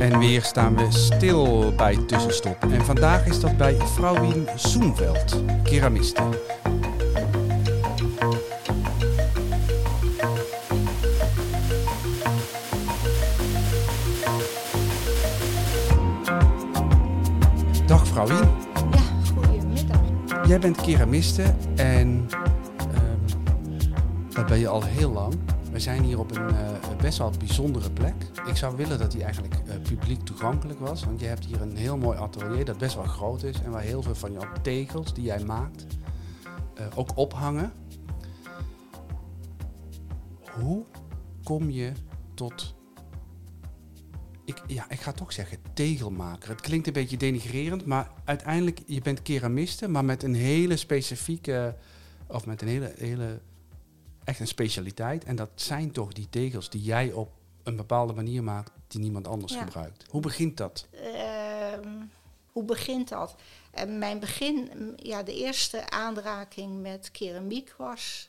En weer staan we stil bij tussenstop. En vandaag is dat bij Vrouwien Zoenveld, keramiste. Dag Vrouwien. Ja, goedemiddag. Jij bent keramiste en ehm, dat ben je al heel lang. We zijn hier op een eh, best wel bijzondere plek. Ik zou willen dat die eigenlijk publiek toegankelijk was. Want je hebt hier een heel mooi atelier dat best wel groot is. En waar heel veel van jouw tegels die jij maakt eh, ook ophangen. Hoe kom je tot... Ik, ja, ik ga toch zeggen tegelmaker. Het klinkt een beetje denigrerend, maar uiteindelijk, je bent keramiste, maar met een hele specifieke, of met een hele, hele, echt een specialiteit. En dat zijn toch die tegels die jij op een bepaalde manier maakt die niemand anders Ja. gebruikt. Hoe begint dat? Ehm, hoe begint dat? Eh, mijn begin, ja, de eerste aanraking met keramiek was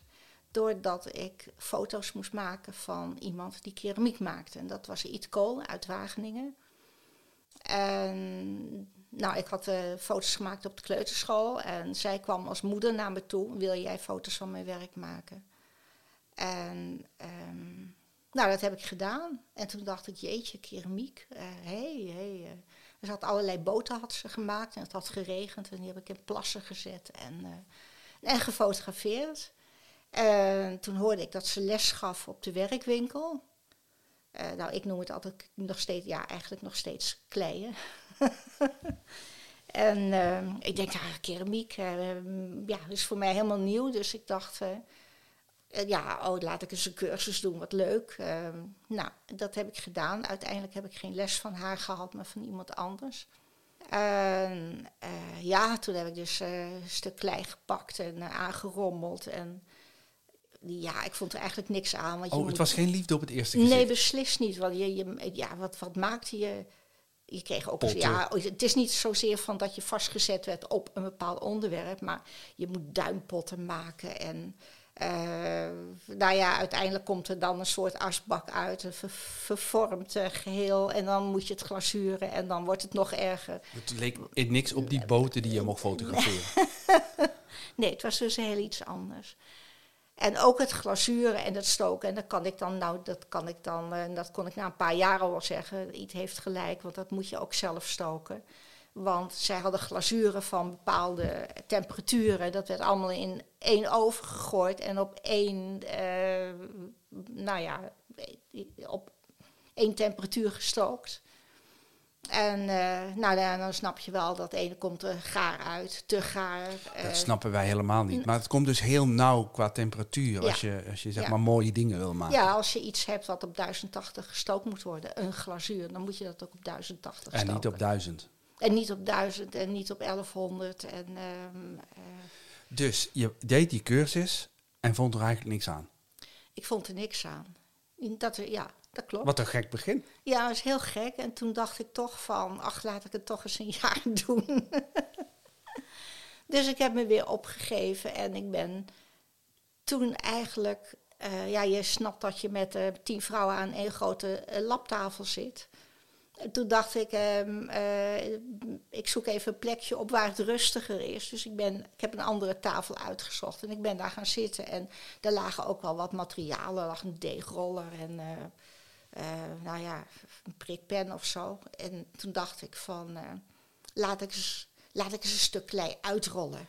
doordat ik foto's moest maken van iemand die keramiek maakte. En dat was Iet Kool uit Wageningen. En nou, ik had eh, foto's gemaakt op de kleuterschool en zij kwam als moeder naar me toe. Wil jij foto's van mijn werk maken? En ehm, nou, dat heb ik gedaan. En toen dacht ik, jeetje, keramiek. Hé, hey, hey, eh. Dus had allerlei boten had ze gemaakt en het had geregend. En die heb ik in plassen gezet en, eh, en gefotografeerd. En toen hoorde ik dat ze les gaf op de werkwinkel. Eh, nou, ik noem het altijd nog steeds, ja, eigenlijk nog steeds kleien. en eh, ik denk, ja, keramiek, eh, ja, is voor mij helemaal nieuw. Dus ik dacht, eh, eh, ja, oh, laat ik eens een cursus doen, wat leuk. Ehm, nou, dat heb ik gedaan. Uiteindelijk heb ik geen les van haar gehad, maar van iemand anders. Eh, ja, toen heb ik dus eh, een stuk klei gepakt en eh, aangerommeld. En ja, ik vond er eigenlijk niks aan. Want je Oh, het moet- was geen liefde op het eerste gezicht. Nee, beslist niet. Want je, je, ja, wat, wat maakte je? Je kreeg ook Potten. ja, het is niet zozeer van dat je vastgezet werd op een bepaald onderwerp, maar je moet duimpotten maken. En eh, nou ja, uiteindelijk komt er dan een soort asbak uit, een ver- vervormd eh, geheel. En dan moet je het glazuren en dan wordt het nog erger. Het leek in niks op die boten die je mocht fotograferen. Nee, het was dus heel iets anders. En ook het glazuren en het stoken. En dat kan ik dan, nou, dat kan ik dan, eh, en dat kon ik na een paar jaar al wel zeggen. Iets heeft gelijk, want dat moet je ook zelf stoken. Want zij hadden glazuren van bepaalde temperaturen. Dat werd allemaal in één oven gegooid en op één, eh, nou ja, op één temperatuur gestookt. En eh, nou, dan, dan snap je wel dat ene komt er gaar uit, te gaar. eh, Dat snappen wij helemaal niet. Maar het komt dus heel nauw qua temperatuur Ja. als je, als je zeg Ja. maar mooie dingen wil maken. Ja, als je iets hebt wat op 1080 gestookt moet worden, een glazuur, dan moet je dat ook op 1080 en stoken. niet op duizend. En niet op 1000 en niet op 1100. En, ehm, eh, Dus je deed die cursus en vond er eigenlijk niks aan. ik vond er niks aan. Dat, er- ja, dat klopt. Wat een gek begin. Ja, dat is heel gek. En toen dacht ik toch van, ach, laat ik het toch eens een jaar doen. dus ik heb me weer opgegeven en ik ben toen eigenlijk, eh, ja, je snapt dat je met eh, tien vrouwen aan één grote laptafel zit. En toen dacht ik, ehm, eh, ik zoek even een plekje op waar het rustiger is. Dus ik, ben, ik heb een andere tafel uitgezocht en ik ben daar gaan zitten. En daar lagen ook wel wat materialen, er lag een deegroller en... eh, eh, nou ja, een prikpen of zo. En toen dacht ik van, laat, ik eens, laat ik eens een stuk klei uitrollen.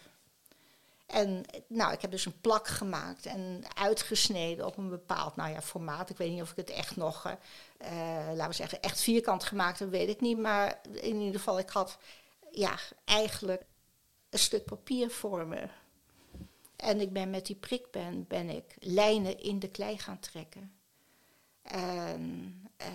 En nou, ik heb dus een plak gemaakt en uitgesneden op een bepaald nou ja, formaat. Ik weet niet of ik het echt nog, laten we zeggen, echt vierkant gemaakt heb, weet ik niet. Maar in ieder geval, ik had ja, eigenlijk een stuk papier voor me. En ik ben met die prikpen ben ik lijnen in de klei gaan trekken. En eh,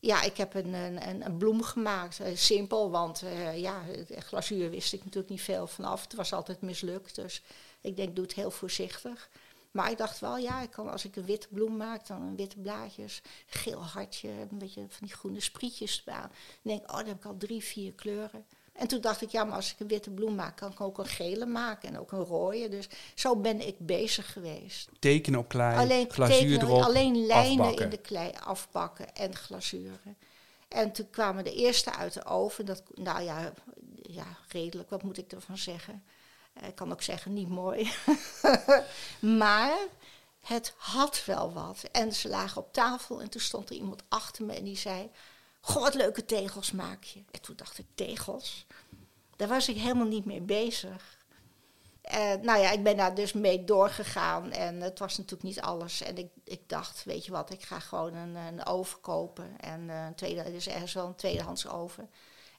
ja, ik heb een, een, een- bloem gemaakt. Eh, simpel, want eh, ja, glazuur wist ik natuurlijk niet veel vanaf. Het was altijd mislukt, dus ik denk, doe het heel voorzichtig. Maar ik dacht wel, ja, ik kan, als ik een witte bloem maak, dan een witte blaadjes, geel hartje, een beetje van die groene sprietjes. Dan denk ik, oh, dan heb ik al drie, vier kleuren. En toen dacht ik, ja, maar als ik een witte bloem maak, kan ik ook een gele maken en ook een rode. Dus zo ben ik bezig geweest. Tekenen op klei, Alleen, glazuur erop, alleen lijnen afbakken. in de klei afbakken en glazuren. En toen kwamen de eerste uit de oven. Dat, nou ja, ja, redelijk, wat moet ik ervan zeggen? Eh, Ik kan ook zeggen, niet mooi. maar het had wel wat. En ze lagen op tafel en toen stond er iemand achter me en die zei... Goh, wat leuke tegels maak je. En toen dacht ik, tegels? Daar was ik helemaal niet mee bezig. Eh, nou ja, ik ben daar dus mee doorgegaan en het was natuurlijk niet alles. En ik, ik dacht, weet je wat, ik ga gewoon een, een oven kopen. En eh, een tweede, dus ergens wel een tweedehands oven.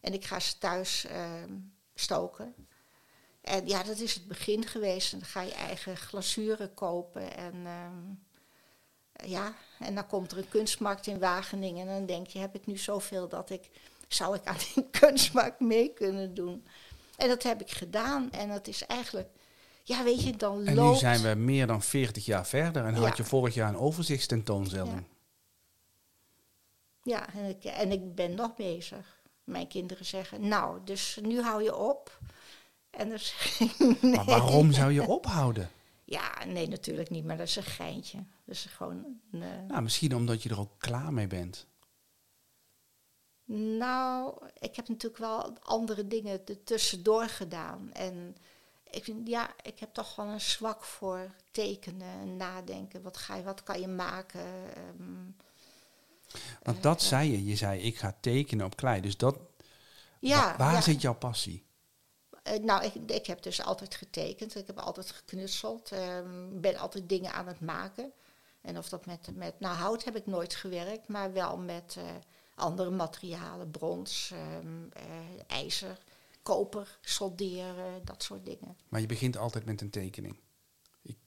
En ik ga ze thuis ehm, stoken. En ja, dat is het begin geweest. En dan ga je eigen glazuren kopen. En ehm, ja, en dan komt er een kunstmarkt in Wageningen. En dan denk je, heb ik nu zoveel dat ik, zou ik aan die kunstmarkt mee kunnen doen? En dat heb ik gedaan. En dat is eigenlijk, ja, weet je, dan En loopt... nu zijn we meer dan 40 jaar verder en Ja. had je vorig jaar een overzichtstentoonstelling. Ja, en ik, en ik ben nog bezig. Mijn kinderen zeggen, nou, dus nu hou je op. En nee. Maar waarom zou je ophouden? Ja, nee, natuurlijk niet, maar dat is een geintje. Dat is gewoon een, eh, Nou, misschien omdat je er ook klaar mee bent. Nou, ik heb natuurlijk wel andere dingen er tussendoor gedaan. En ik, vind, ja, ik heb toch wel een zwak voor tekenen en nadenken. Wat, ga je, wat kan je maken? Ehm, Want dat zei je. Je zei, ik ga tekenen op klei. Dus dat, ja, wa- waar ja. zit jouw passie? Eh, nou, ik, ik heb dus altijd getekend. Ik heb altijd geknutseld. Ik ben altijd dingen aan het maken. En of dat met, met nou, hout heb ik nooit gewerkt, maar wel met eh, andere materialen, brons, ehm, eh, ijzer, koper, solderen, dat soort dingen. Maar je begint altijd met een tekening. Ik,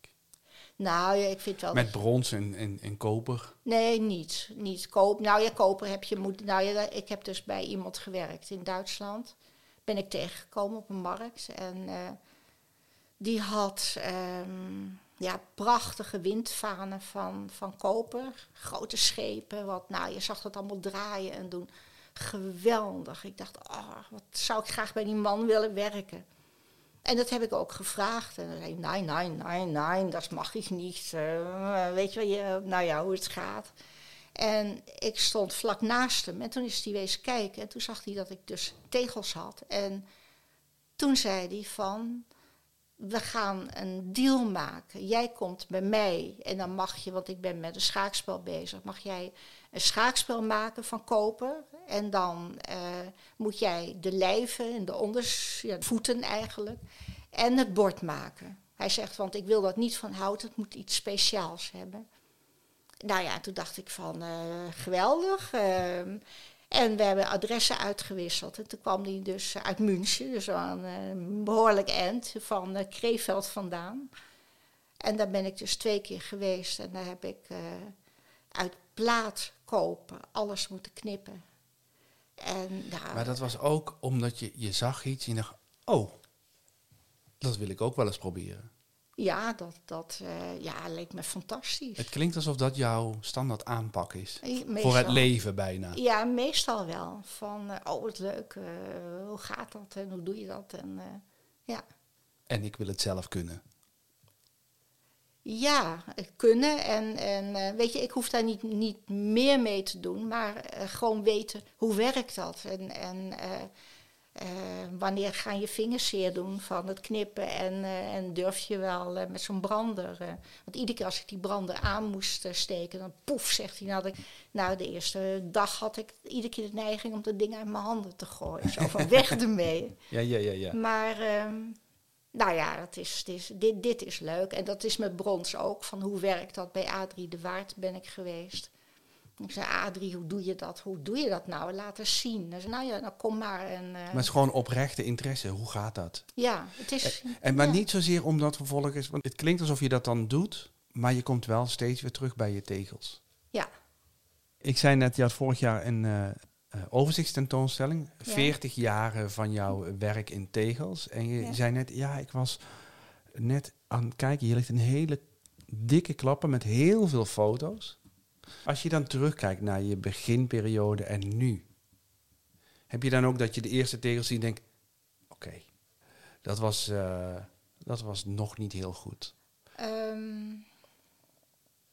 Nou, ja, ik vind wel. met brons en, en, en koper. Nee, niet. niet. Koop, nou ja, koper heb je moet. Nou ja, ik heb dus bij iemand gewerkt in Duitsland. Ben ik tegengekomen op een markt. En eh, die had ehm, ja, prachtige windvanen van, van koper. Grote schepen. Wat, nou, je zag dat allemaal draaien en doen. Geweldig. Ik dacht, oh, wat zou ik graag bij die man willen werken. En dat heb ik ook gevraagd. En dan zei nee, nee, nee, nee, dat mag ik niet. Eh, weet je wel, je, nou ja, hoe het gaat. En ik stond vlak naast hem. En toen is hij wezen kijken. En toen zag hij dat ik dus tegels had. En toen zei hij van, we gaan een deal maken. Jij komt bij mij en dan mag je, want ik ben met een schaakspel bezig, mag jij een schaakspel maken van koper. En dan eh, moet jij de lijven en de onders, ja, de voeten eigenlijk, en het bord maken. Hij zegt, want ik wil dat niet van hout, het moet iets speciaals hebben. Nou ja, toen dacht ik van, eh, geweldig. ehm, en we hebben adressen uitgewisseld. En toen kwam hij dus uit München, dus een behoorlijk eind van uh, Kreeveld vandaan. En daar ben ik dus twee keer geweest. En daar heb ik eh, uit plaat kopen alles moeten knippen. En, nou, Maar dat was ook omdat je, je zag iets en je dacht, oh, dat wil ik ook wel eens proberen. Ja, dat, dat eh, ja, leek me fantastisch. Het klinkt alsof dat jouw standaard aanpak is. Voor het leven bijna. Ja, meestal wel. Van, eh, oh wat leuk, eh, hoe gaat dat en hoe doe je dat? En, ja. En ik wil het zelf kunnen. Ja, kunnen. En, en weet je, ik hoef daar niet, niet meer mee te doen, maar gewoon weten hoe werkt dat. En, en eh, wanneer gaan je vingers zeer doen van het knippen en, eh, en durf je wel eh, met zo'n brander. want iedere keer als ik die brander aan moest steken, dan poef, zegt hij. Nou de, nou, de eerste dag had ik iedere keer de neiging om dat ding uit mijn handen te gooien. Zo van weg ermee. Ja, ja, ja, ja. Maar ehm, nou ja, is, het is, dit, dit is leuk. En dat is met brons ook. Van hoe werkt dat? Bij Adrie de Waard ben ik geweest. Ik zei, Adrie, hoe doe je dat? Hoe doe je dat nou? Laat eens zien. Zei, nou ja, nou kom maar. En, eh, Maar het is gewoon oprechte interesse. Hoe gaat dat? ja, het is... En maar ja. niet zozeer omdat vervolgens, want het klinkt alsof je dat dan doet, maar je komt wel steeds weer terug bij je tegels. Ja, Ik zei net, je had vorig jaar een eh, overzichtstentoonstelling, Ja. 40 jaren van jouw werk in tegels. En je Ja. zei net, ja, ik was net aan het kijken, hier ligt een hele dikke klappen met heel veel foto's. Als je dan terugkijkt naar je beginperiode en nu, heb je dan ook dat je de eerste tegels ziet en denkt, Oké. Dat, was, eh, dat was nog niet heel goed. Ehm,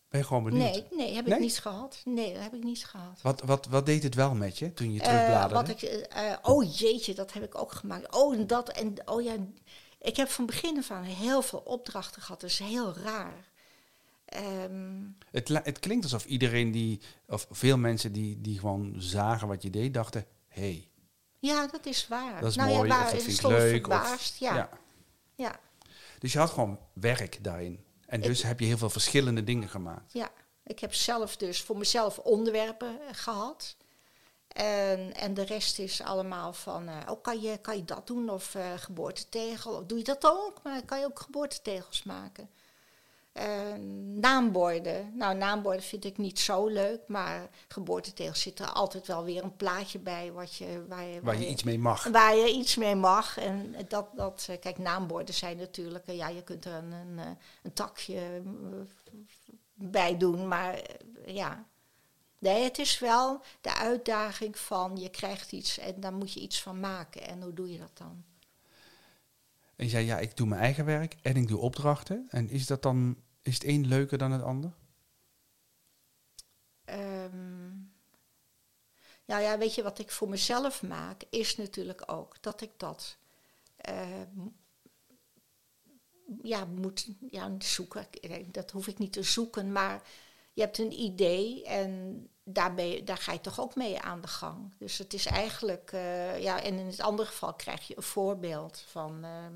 Ben je gewoon benieuwd? nee, nee, heb Nee? ik niet gehad. Nee, dat heb ik niet gehad. Wat, wat, wat deed het wel met je toen je Eh, terugbladerde? wat ik, eh, oh jeetje, dat heb ik ook gemaakt. Oh, en dat en oh ja. Ik heb van begin af aan heel veel opdrachten gehad. Dat is heel raar. Ehm, het, het klinkt alsof iedereen die, of veel mensen die, die gewoon zagen wat je deed, dachten: hé, hey, ja, dat is waar. dat is nou mooi, ja, of waar, dat vind ik stonden leuk. Of, verbaasd. ja, ja. Dus je had gewoon werk daarin. En dus heb je heel veel verschillende dingen gemaakt. Ja, ik heb zelf dus voor mezelf onderwerpen eh, gehad. En, en de rest is allemaal van, oh, kan je, kan je dat doen? Of eh, geboortetegel? Of doe je dat ook? Maar kan je ook geboortetegels maken? Eh, naamborden. Nou, naamborden vind ik niet zo leuk. Maar geboortetegels zit er altijd wel weer een plaatje bij wat je, waar, je, Waar je iets mee mag. Waar je iets mee mag. En dat, dat eh, kijk, naamborden zijn natuurlijk, eh, ja, je kunt er een, een, een takje bij doen, maar ja. Nee, het is wel de uitdaging van je krijgt iets en daar moet je iets van maken. En hoe doe je dat dan? En je zei: ja, ik doe mijn eigen werk en ik doe opdrachten. En is dat dan, is het een leuker dan het ander? Ehm, nou ja, weet je, wat ik voor mezelf maak, is natuurlijk ook dat ik dat eh, m- ja, moet ja, zoeken. Dat hoef ik niet te zoeken, maar je hebt een idee en daar, je, daar ga je toch ook mee aan de gang. Dus het is eigenlijk, eh, ja, en in het andere geval krijg je een voorbeeld van, ehm,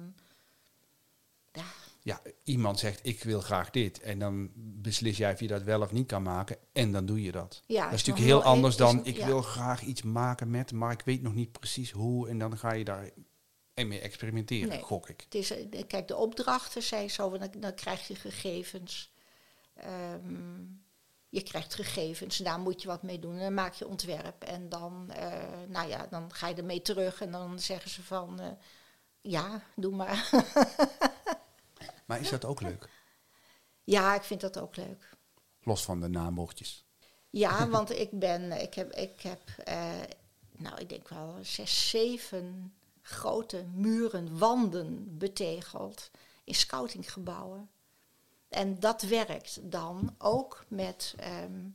ja, Ja, iemand zegt: ik wil graag dit. En dan beslis jij of je dat wel of niet kan maken. En dan doe je dat. ja, dat is natuurlijk heel anders dan: een- ik ja. wil graag iets maken met, maar ik weet nog niet precies hoe. En dan ga je daar mee experimenteren, Nee. gok ik. Het is, eh, kijk, de opdrachten zijn zo, dan, dan krijg je gegevens. Ehm, je krijgt gegevens, daar moet je wat mee doen. En dan maak je ontwerp. En dan, eh, nou ja, dan ga je ermee terug en dan zeggen ze van, eh, ja, doe maar. Maar is dat ook leuk? ja, ik vind dat ook leuk. Los van de naambordjes. Ja, want ik ben, ik heb, ik heb eh, nou, ik denk wel zes, zeven grote muren, wanden betegeld in scoutinggebouwen. En dat werkt dan ook met, ehm,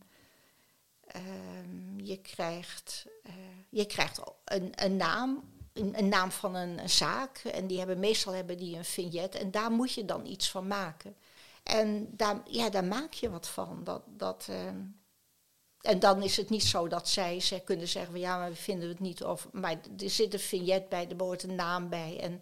ehm, je krijgt, eh, je krijgt een, een naam, een, een naam van een, zaak. En die hebben, meestal hebben die een vignet en daar moet je dan iets van maken. En daar, ja, daar maak je wat van. Dat, dat, ehm, en dan is het niet zo dat zij ze kunnen zeggen van ja, maar we vinden het niet. Of, maar er zit een vignet bij, er hoort een naam bij. En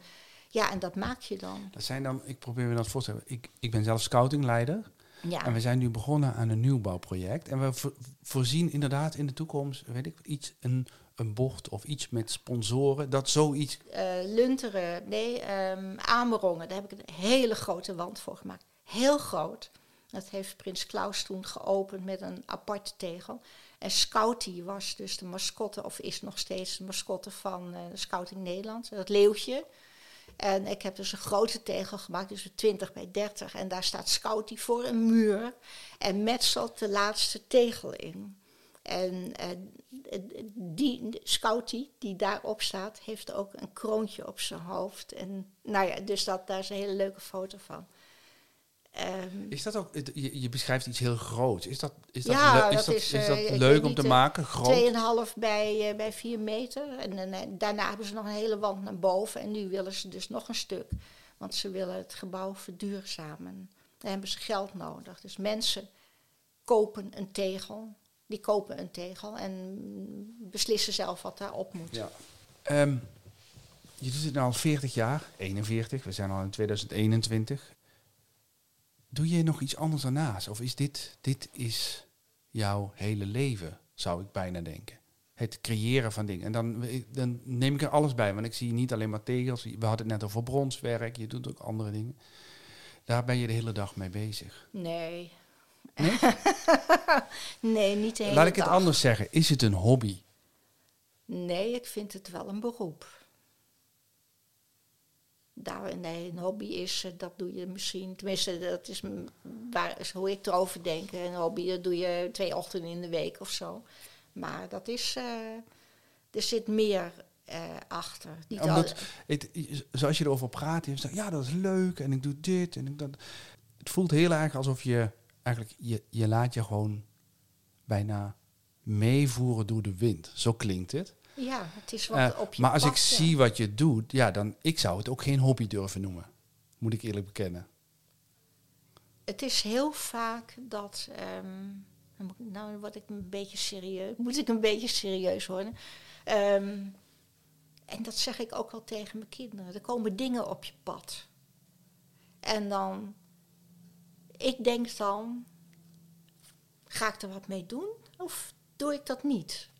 ja, en dat maak je dan. Dat zijn dan, ik probeer me dat voor te stellen. Ik, ik ben zelf scoutingleider. Ja, En we zijn nu begonnen aan een nieuwbouwproject. En we vo- voorzien inderdaad in de toekomst, weet ik, iets, een, een bocht of iets met sponsoren. Dat zoiets. Eh, Lunteren, nee, ehm Amerongen, daar heb ik een hele grote wand voor gemaakt. Heel groot. Dat heeft Prins Klaus toen geopend met een aparte tegel. En Scouty was dus de mascotte, of is nog steeds de mascotte van eh, Scouting Nederland, dat leeuwtje. En ik heb dus een grote tegel gemaakt, dus een 20 bij 30. En daar staat Scouty voor een muur en metselt de laatste tegel in. En eh, die Scouty die daarop staat, heeft ook een kroontje op zijn hoofd. En nou ja, dus dat, daar is een hele leuke foto van. Ehm, Is dat ook, je, je beschrijft iets heel groots. Is dat, is dat, Ja, is dat dat, is, is dat eh, leuk om te eh, maken? Groot? 2,5 bij, eh, bij 4 meter. En, en, daarna hebben ze nog een hele wand naar boven. En nu willen ze dus nog een stuk. Want ze willen het gebouw verduurzamen. Daar hebben ze geld nodig. Dus mensen kopen een tegel. Die kopen een tegel en beslissen zelf wat daarop moet. Ja. Ehm, je doet het nu al 40 jaar, 41, we zijn al in 2021. Doe je nog iets anders daarnaast? Of is dit, dit is jouw hele leven, zou ik bijna denken? Het creëren van dingen. En dan, dan neem ik er alles bij, want ik zie niet alleen maar tegels. We hadden het net over bronswerk, je doet ook andere dingen. Daar ben je de hele dag mee bezig. Nee. Nee? nee, niet de hele Laat ik het dag. anders zeggen. Is het een hobby? Nee, ik vind het wel een beroep. Daar, nee, een hobby is, eh, dat doe je misschien, tenminste, dat is waar, is hoe ik erover denk. Een hobby, dat doe je twee ochtenden in de week of zo. Maar dat is, eh, er zit meer eh, achter. Niet Omdat- al- Het, zoals je erover praat, je zegt, ja, dat is leuk en ik doe dit en ik dat. Het voelt heel erg alsof je eigenlijk, je, je laat je gewoon bijna meevoeren door de wind. Zo klinkt het. Ja, het is wat Eh, op je maar als ik ja. zie wat je doet, ja, dan ik zou het ook geen hobby durven noemen. Moet ik eerlijk bekennen. Het is heel vaak dat. ik- nou word ik een beetje serieus. Moet ik een beetje serieus worden. Ehm, en dat zeg ik ook al tegen mijn kinderen. Er komen dingen op je pad. En dan. Ik denk dan. Ga ik er wat mee doen? Of doe ik dat niet?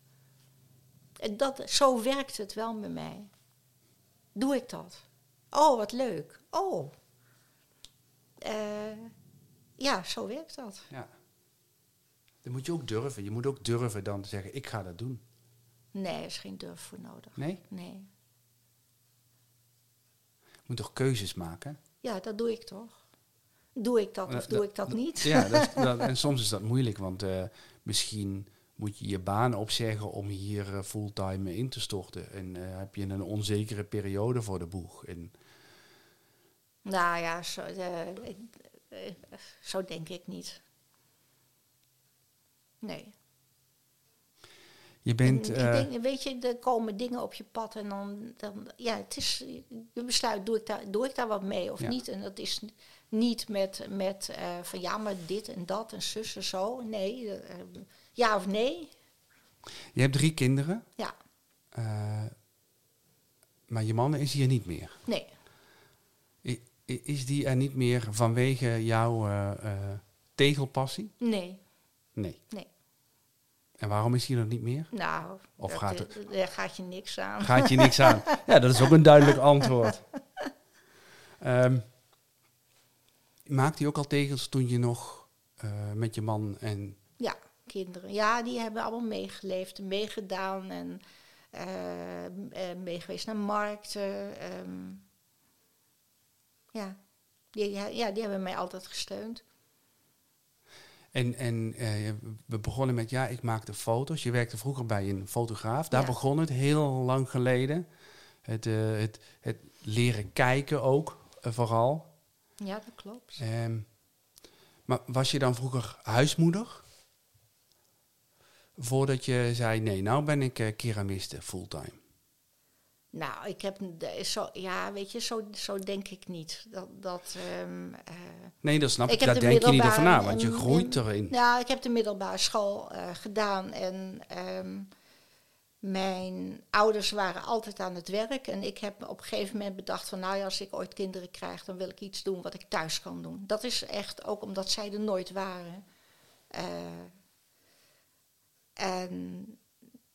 Dat, zo werkt het wel met mij. Doe ik dat? Oh, wat leuk. Oh. Eh, ja, zo werkt dat. Ja. Dan moet je ook durven. Je moet ook durven dan te zeggen, ik ga dat doen. Nee, er is geen durf voor nodig. Nee? Nee. Je moet toch keuzes maken? Ja, dat doe ik toch? Doe ik dat of Eh, doe ik dat niet? Ja, dat- en soms is dat moeilijk, want eh, misschien moet je je baan opzeggen om hier eh, fulltime in te storten. En eh, heb je een onzekere periode voor de boeg. En, Nou ja, zo, eh, ik- zo denk ik niet. Nee. je bent... En denk, weet je, er komen dingen op je pad en dan, dan ja, het is, je besluit, doe ik daar, doe ik daar wat mee of Ja. niet? En dat is niet met, met eh, van ja, maar dit en dat en zus en zo. Nee, eh, ja of nee? je hebt drie kinderen, Ja, eh, maar je man is hier niet meer. nee. I- is die er niet meer vanwege jouw tegelpassie? Nee, Nee. nee. En waarom is hij er niet meer? Nou, Of dat, gaat daar gaat je niks aan. Gaat je niks aan? Ja, dat is ook een duidelijk antwoord. maakte je ook al tegels toen je nog eh, met je man en... Ja, kinderen. Ja, die hebben allemaal meegeleefd meegedaan en eh, meegeweest naar markten. ehm. ja. Die, ja, die hebben mij altijd gesteund. En, en we begonnen met, ja, ik maakte foto's. Je werkte vroeger bij een fotograaf. Daar Ja. begon het heel lang geleden. Het, het, het leren kijken ook, vooral. Ja, dat klopt. Ehm, maar was je dan vroeger huismoeder? Voordat je zei, nee, nou ben ik eh keramiste fulltime. Nou, ik heb zo, ja, weet je, zo, zo denk ik niet. Dat, dat, eh, Nee, dat snap ik. Daar de denk je niet over na, want je groeit erin. Nou, ik heb de middelbare school eh, gedaan en ehm, mijn ouders waren altijd aan het werk. En ik heb op een gegeven moment bedacht van, nou ja, als ik ooit kinderen krijg, dan wil ik iets doen wat ik thuis kan doen. Dat is echt ook omdat zij er nooit waren. Eh, en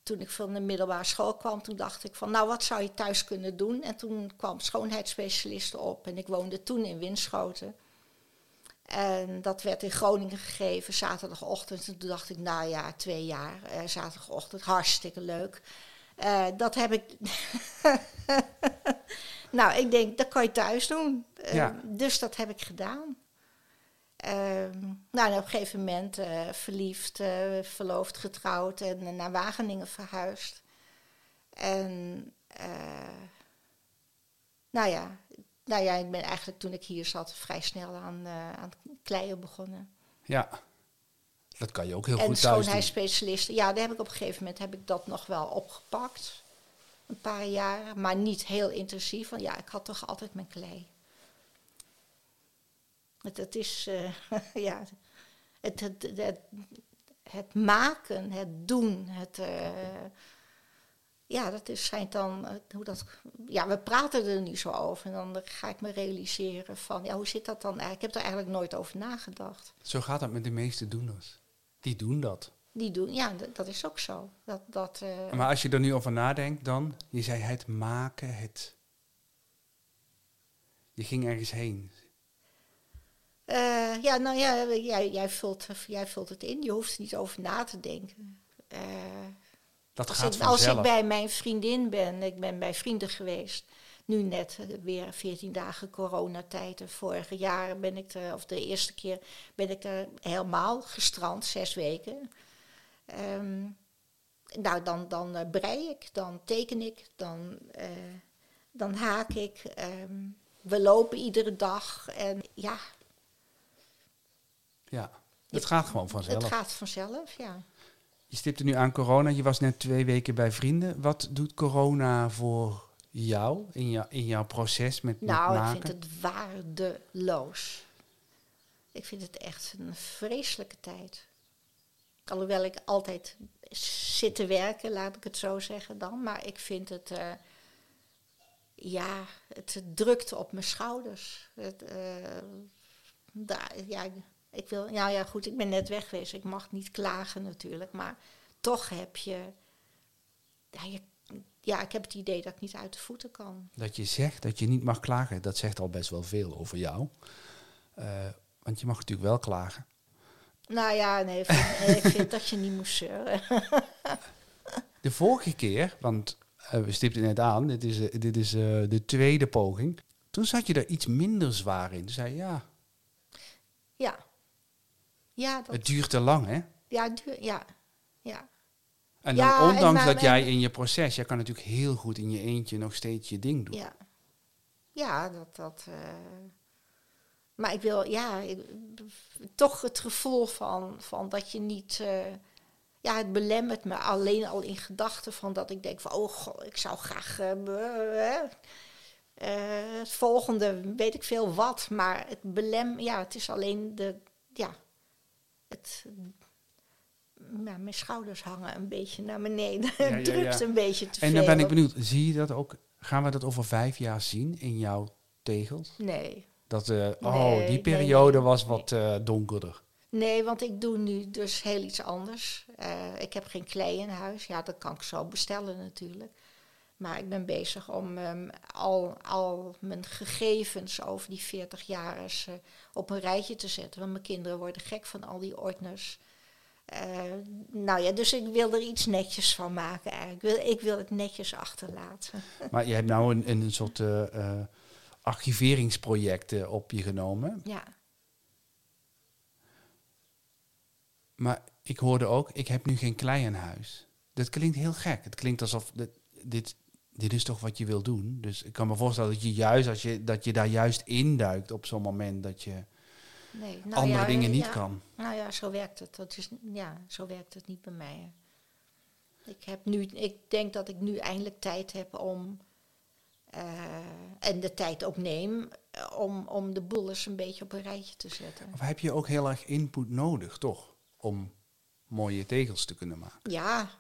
toen ik van de middelbare school kwam, toen dacht ik van, nou, wat zou je thuis kunnen doen? En toen kwam schoonheidsspecialisten op en ik woonde toen in Winschoten. En dat werd in Groningen gegeven, zaterdagochtend. En toen dacht ik, nou ja, twee jaar, eh, zaterdagochtend, hartstikke leuk. Eh, dat heb ik. nou, ik denk, dat kan je thuis doen. Eh, Ja. Dus dat heb ik gedaan. Ehm, nou, en op een gegeven moment eh, verliefd, verloofd, getrouwd en naar Wageningen verhuisd. En nou ja, nou ja, ik ben eigenlijk toen ik hier zat vrij snel aan, eh, aan kleien begonnen. Ja, dat kan je ook heel en goed thuis schoonheidsspecialisten, ja, daar heb ik op een gegeven moment heb ik dat nog wel opgepakt. Een paar jaar, maar niet heel intensief. Want ja, ik had toch altijd mijn klei. Het, het is, eh, ja, het, het, het, het maken, het doen, het, eh, ja, dat is, schijnt dan, eh, hoe dat, ja, we praten er nu zo over en dan ga ik me realiseren van, ja, hoe zit dat dan eigenlijk? Ik heb er eigenlijk nooit over nagedacht. Zo gaat dat met de meeste doeners. Die doen dat. Die doen, ja, dat, is ook zo. Dat, dat, eh, Maar als je er nu over nadenkt dan, je zei het maken, het... Je ging ergens heen. eh, ja, nou ja, jij, jij, vult, jij vult het in. Je hoeft er niet over na te denken. Eh, Dat als, gaat ik, als ik bij mijn vriendin ben, ik ben bij vrienden geweest. Nu net weer 14 dagen coronatijd. En vorig jaar ben ik er, of de eerste keer ben ik er helemaal gestrand, zes weken. Ehm, nou, dan, dan eh, brei ik, dan teken ik, dan, eh, dan haak ik. ehm, we lopen iedere dag en ja, Ja, het gaat gewoon vanzelf. het gaat vanzelf, ja. Je stipte nu aan corona. Je was net twee weken bij vrienden. Wat doet corona voor jou in, jou, in jouw proces met, met Nou, ik vind het waardeloos. Ik vind het echt een vreselijke tijd. Alhoewel ik altijd zit te werken, laat ik het zo zeggen dan. Maar ik vind het, eh, ja, het drukt op mijn schouders. Het, eh, daar, ja, ik wil, ja, ja, goed, ik ben net weg geweest. Ik mag niet klagen natuurlijk. Maar toch heb je, ja, je, ja, ik heb het idee dat ik niet uit de voeten kan. Dat je zegt dat je niet mag klagen, dat zegt al best wel veel over jou. Eh, want je mag natuurlijk wel klagen. Nou ja, nee, ik vind, ik vind dat je niet moest zeuren. De vorige keer, want eh, we stipten net aan, dit is, eh, dit is eh, de tweede poging. Toen zat je er iets minder zwaar in. Toen zei je, ja, Ja. Ja, dat, het duurt te lang, hè? ja, duur, ja, ja. En Ja, dan, en ondanks maar- dat jij in je proces, jij kan natuurlijk heel goed in je eentje nog steeds je ding doen. Ja, ja dat. dat eh, maar ik wil, ja, ik- toch het gevoel van, van dat je niet. eh, ja, het belemmert me alleen al in gedachten van dat ik denk van, oh god, ik zou graag. be- eh, het volgende, weet ik veel wat, maar het belem, ja, het is alleen de, ja, het, ja, mijn schouders hangen een beetje naar beneden. Ja, ja, het drukt een beetje te En veel. dan ben ik benieuwd, zie je dat ook, gaan we dat over vijf jaar zien in jouw tegels? Nee. Dat, eh, oh, Nee, die periode nee, was nee. wat eh, donkerder. Nee, want ik doe nu dus heel iets anders. Eh, ik heb geen klei in huis. Ja, dat kan ik zo bestellen natuurlijk. Maar ik ben bezig om ehm, al, al mijn gegevens over die 40 jaar eens, eh, op een rijtje te zetten. Want mijn kinderen worden gek van al die ordners. Eh, nou ja, dus ik wil er iets netjes van maken eigenlijk. Ik wil, ik wil het netjes achterlaten. Maar je hebt nou een, een soort eh, archiveringsproject op je genomen. Ja, Maar ik hoorde ook, ik heb nu geen klei in huis. Dat klinkt heel gek. Het klinkt alsof dit, dit, dit is toch wat je wil doen. Dus ik kan me voorstellen dat je juist als je, dat je daar juist induikt op zo'n moment dat je nee. Nou andere ja, dingen niet ja. kan. Nou ja, zo werkt het. Dat is, ja, zo werkt het niet bij mij. Ik, heb nu, ik denk dat ik nu eindelijk tijd heb om, eh, en de tijd ook neem, eh, om, om de boel eens een beetje op een rijtje te zetten. Of heb je ook heel erg input nodig, toch? Om mooie tegels te kunnen maken. Ja,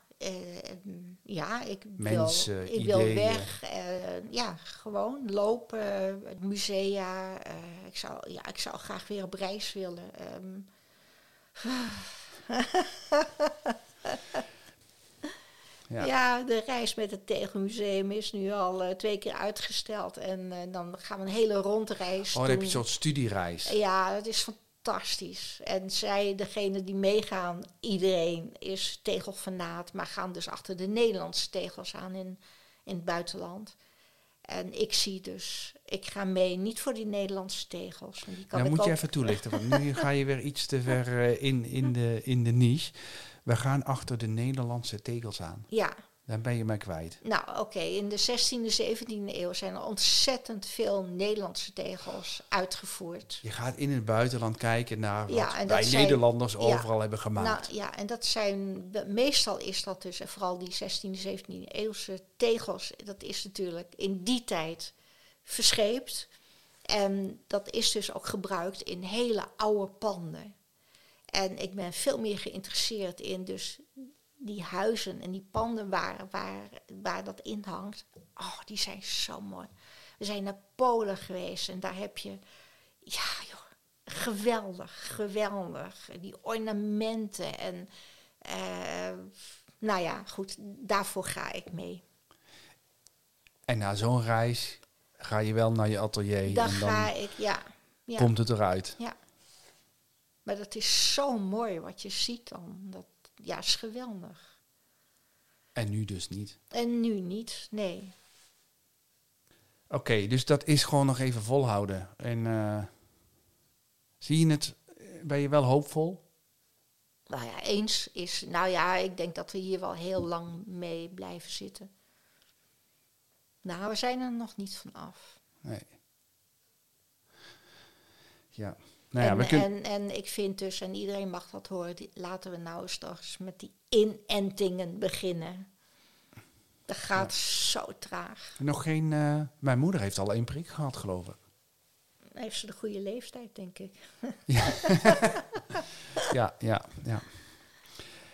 ja ik, Mensen, wil, ik wil weg. eh, ja, gewoon lopen, musea. eh, ik, zou, ja, ik zou graag weer op reis willen. ehm. Ja. Ja. de reis met het Tegelmuseum is nu al eh, twee keer uitgesteld. En eh, dan gaan we een hele rondreis Oh, dan heb je soort studiereis. Ja, dat is fantastisch. En zij, degene die meegaan, iedereen is tegelfanaat, maar gaan dus achter de Nederlandse tegels aan in, in het buitenland. En ik zie dus, ik ga mee niet voor die Nederlandse tegels. die kan Dan ik moet je even toelichten, want nu ga je weer iets te ver eh, in, in, de, in de niche. We gaan achter de Nederlandse tegels aan. Ja, Daar ben je mij kwijt. nou oké, in de 16e, 17e eeuw zijn er ontzettend veel Nederlandse tegels uitgevoerd. Je gaat in het buitenland kijken naar wat Ja, wij zijn- Nederlanders ja. overal hebben gemaakt. Nou ja, en dat zijn, meestal is dat dus, en vooral die 16e, 17e eeuwse tegels, dat is natuurlijk in die tijd verscheept. En dat is dus ook gebruikt in hele oude panden. En ik ben veel meer geïnteresseerd in dus die huizen en die panden waar, waar, waar dat in hangt. Oh, die zijn zo mooi. We zijn naar Polen geweest en daar heb je, ja joh, geweldig, geweldig. Die ornamenten en, eh, nou ja, goed, daarvoor ga ik mee. En na zo'n reis ga je wel naar je atelier Dan en dan ga ik, ja. ja. komt het eruit. Ja. Maar dat is zo mooi wat je ziet dan. Dat, ja, is geweldig. En nu dus niet. En nu niet, nee. Oké, dus dat is gewoon nog even volhouden. En eh, zie je het, ben je wel hoopvol? Nou ja, eens is. Nou ja, ik denk dat we hier wel heel lang mee blijven zitten. Nou, we zijn er nog niet van af. Nee. Ja. Nou ja, en, kunnen... en, en ik vind dus, en iedereen mag dat horen, die- laten we nou eens toch eens met die inentingen beginnen. Dat gaat zo traag. Nog geen... eh, mijn moeder heeft al één prik gehad, geloof ik. Heeft ze de goede leeftijd, denk ik. Ja, ja, ja.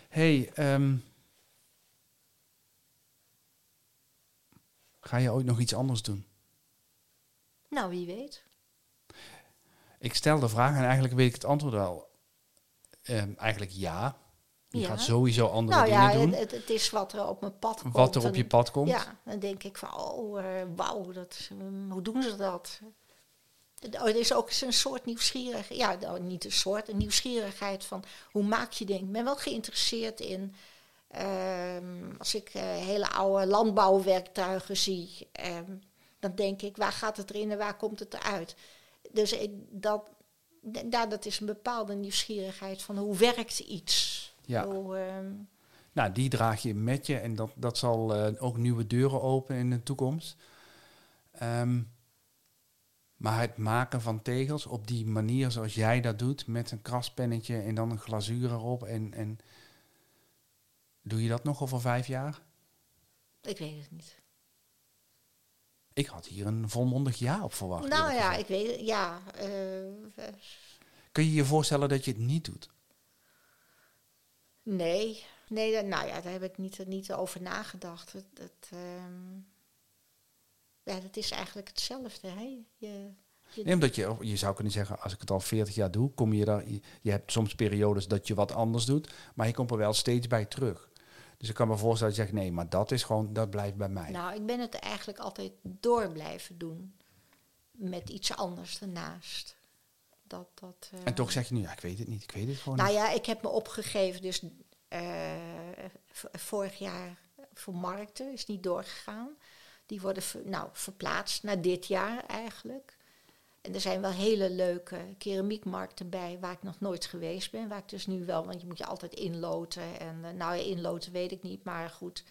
hey, ehm, ga je ooit nog iets anders doen? Nou, wie weet. Ik stel de vraag en eigenlijk weet ik het antwoord wel. Ehm, eigenlijk ja. Je Ja. gaat sowieso andere Nou ja, dingen doen. het, het, is wat er op mijn pad komt. wat er op je pad komt. Ja, dan denk ik van, oh, eh, wauw, dat, is, ehm, hoe doen ze dat? Oh, er is ook eens een soort nieuwsgierigheid, ja, nou, niet een soort, een nieuwsgierigheid van hoe maak je dingen. Ik ben wel geïnteresseerd in, ehm, als ik eh, hele oude landbouwwerktuigen zie, ehm, dan denk ik, waar gaat het erin en waar komt het eruit? Dus ik, dat, ja, dat is een bepaalde nieuwsgierigheid van hoe werkt iets? Ja. Hoe, ehm, Nou, die draag je met je en dat, dat zal eh, ook nieuwe deuren openen in de toekomst. Ehm, maar het maken van tegels op die manier zoals jij dat doet, met een kraspennetje en dan een glazuur erop. En, en doe je dat nog over vijf jaar? ik weet het niet. Ik had hier een volmondig ja op verwacht. Nou ja, gezegd. ik weet het, ja. eh, Kun je je voorstellen dat je het niet doet? nee, nee, dat- nou ja, daar heb ik niet, niet over nagedacht. Het, het, ehm, ja, dat is eigenlijk hetzelfde. Hè? Je, je, Nee, omdat je, je zou kunnen zeggen, als ik het al 40 jaar doe, kom je daar. Je, je hebt soms periodes dat je wat anders doet, maar je komt er wel steeds bij terug. Dus ik kan me voorstellen dat je zegt, nee, maar dat is gewoon, dat blijft bij mij. Nou, ik ben het eigenlijk altijd door blijven doen. Met iets anders ernaast. Dat, dat, eh, en toch zeg je nu, ja, ik weet het niet, ik weet het gewoon Nou niet. ja, ik heb me opgegeven. Dus eh, vorig jaar voor markten is niet doorgegaan. Die worden ver- nou, verplaatst naar dit jaar eigenlijk. En er zijn wel hele leuke keramiekmarkten bij waar ik nog nooit geweest ben. Waar ik dus nu wel, want je moet je altijd inloten. En eh, nou ja, inloten weet ik niet, maar goed.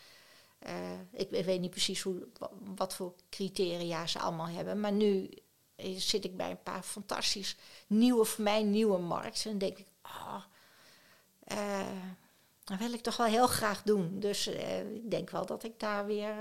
eh, ik, weet niet precies hoe, wa- wat voor criteria ze allemaal hebben. Maar nu zit ik bij een paar fantastisch nieuwe, voor mij nieuwe markten. En denk ik, eh, dat wil ik toch wel heel graag doen. Dus ik denk wel dat ik daar weer,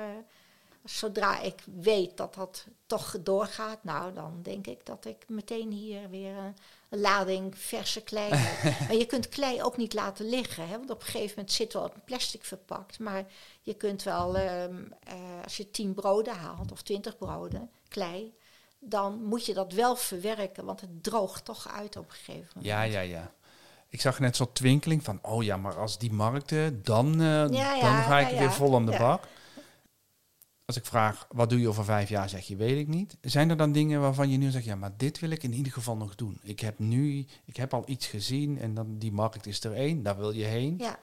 zodra ik weet dat dat toch doorgaat, nou dan denk ik dat ik meteen hier weer een, een lading verse klei heb. maar je kunt klei ook niet laten liggen, hè, want op een gegeven moment zit wel op plastic verpakt. Maar je kunt wel, ehm, eh, als je tien broden haalt of twintig broden, klei, dan moet je dat wel verwerken, want het droogt toch uit op een gegeven moment. Ja, ja, ja. Ik zag net zo'n twinkeling van, oh ja, maar als die markten, dan, eh, Ja, ja, dan ga ik ja, weer vol aan de bak. Als ik vraag, wat doe je over vijf jaar, zeg je, weet ik niet. Zijn er dan dingen waarvan je nu zegt, ja, maar dit wil ik in ieder geval nog doen. Ik heb nu, ik heb al iets gezien en dan die markt is er één, daar wil je heen. Ja.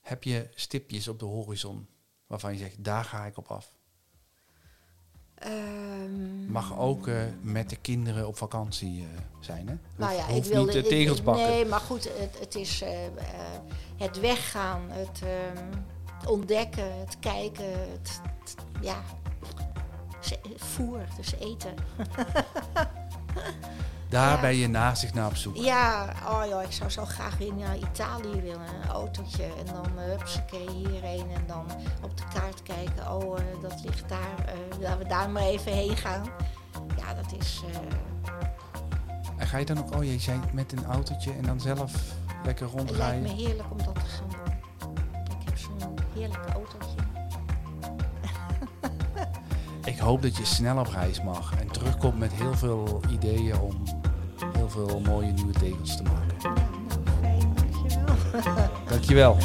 Heb je stipjes op de horizon waarvan je zegt, daar ga ik op af? Ehm, Mag ook eh, met de kinderen op vakantie eh, zijn, hè? nou ja, ik wilde, niet de tegels bakken. Nee, maar goed, het, het is eh, het weggaan, het ehm, ontdekken, het kijken, het, het- ja, voer, dus eten. Daar ja. ben je naast naar op zoek. Ja, oh joh, ik zou zo graag weer naar Italië willen, een autootje. En dan, uh, hupsakee, hierheen en dan op de kaart kijken. Oh, eh, dat ligt daar, eh, laten we daar maar even heen gaan. Ja, dat is... eh, En ga je dan ook, oh je zei met een autootje en dan zelf lekker Het lijkt me rondrijden? heerlijk om dat te gaan heerlijk autootje. Ik hoop dat je snel op reis mag en terugkomt met heel veel ideeën om heel veel mooie nieuwe tegels te maken. Ja, nou, fijn, dankjewel. Dankjewel.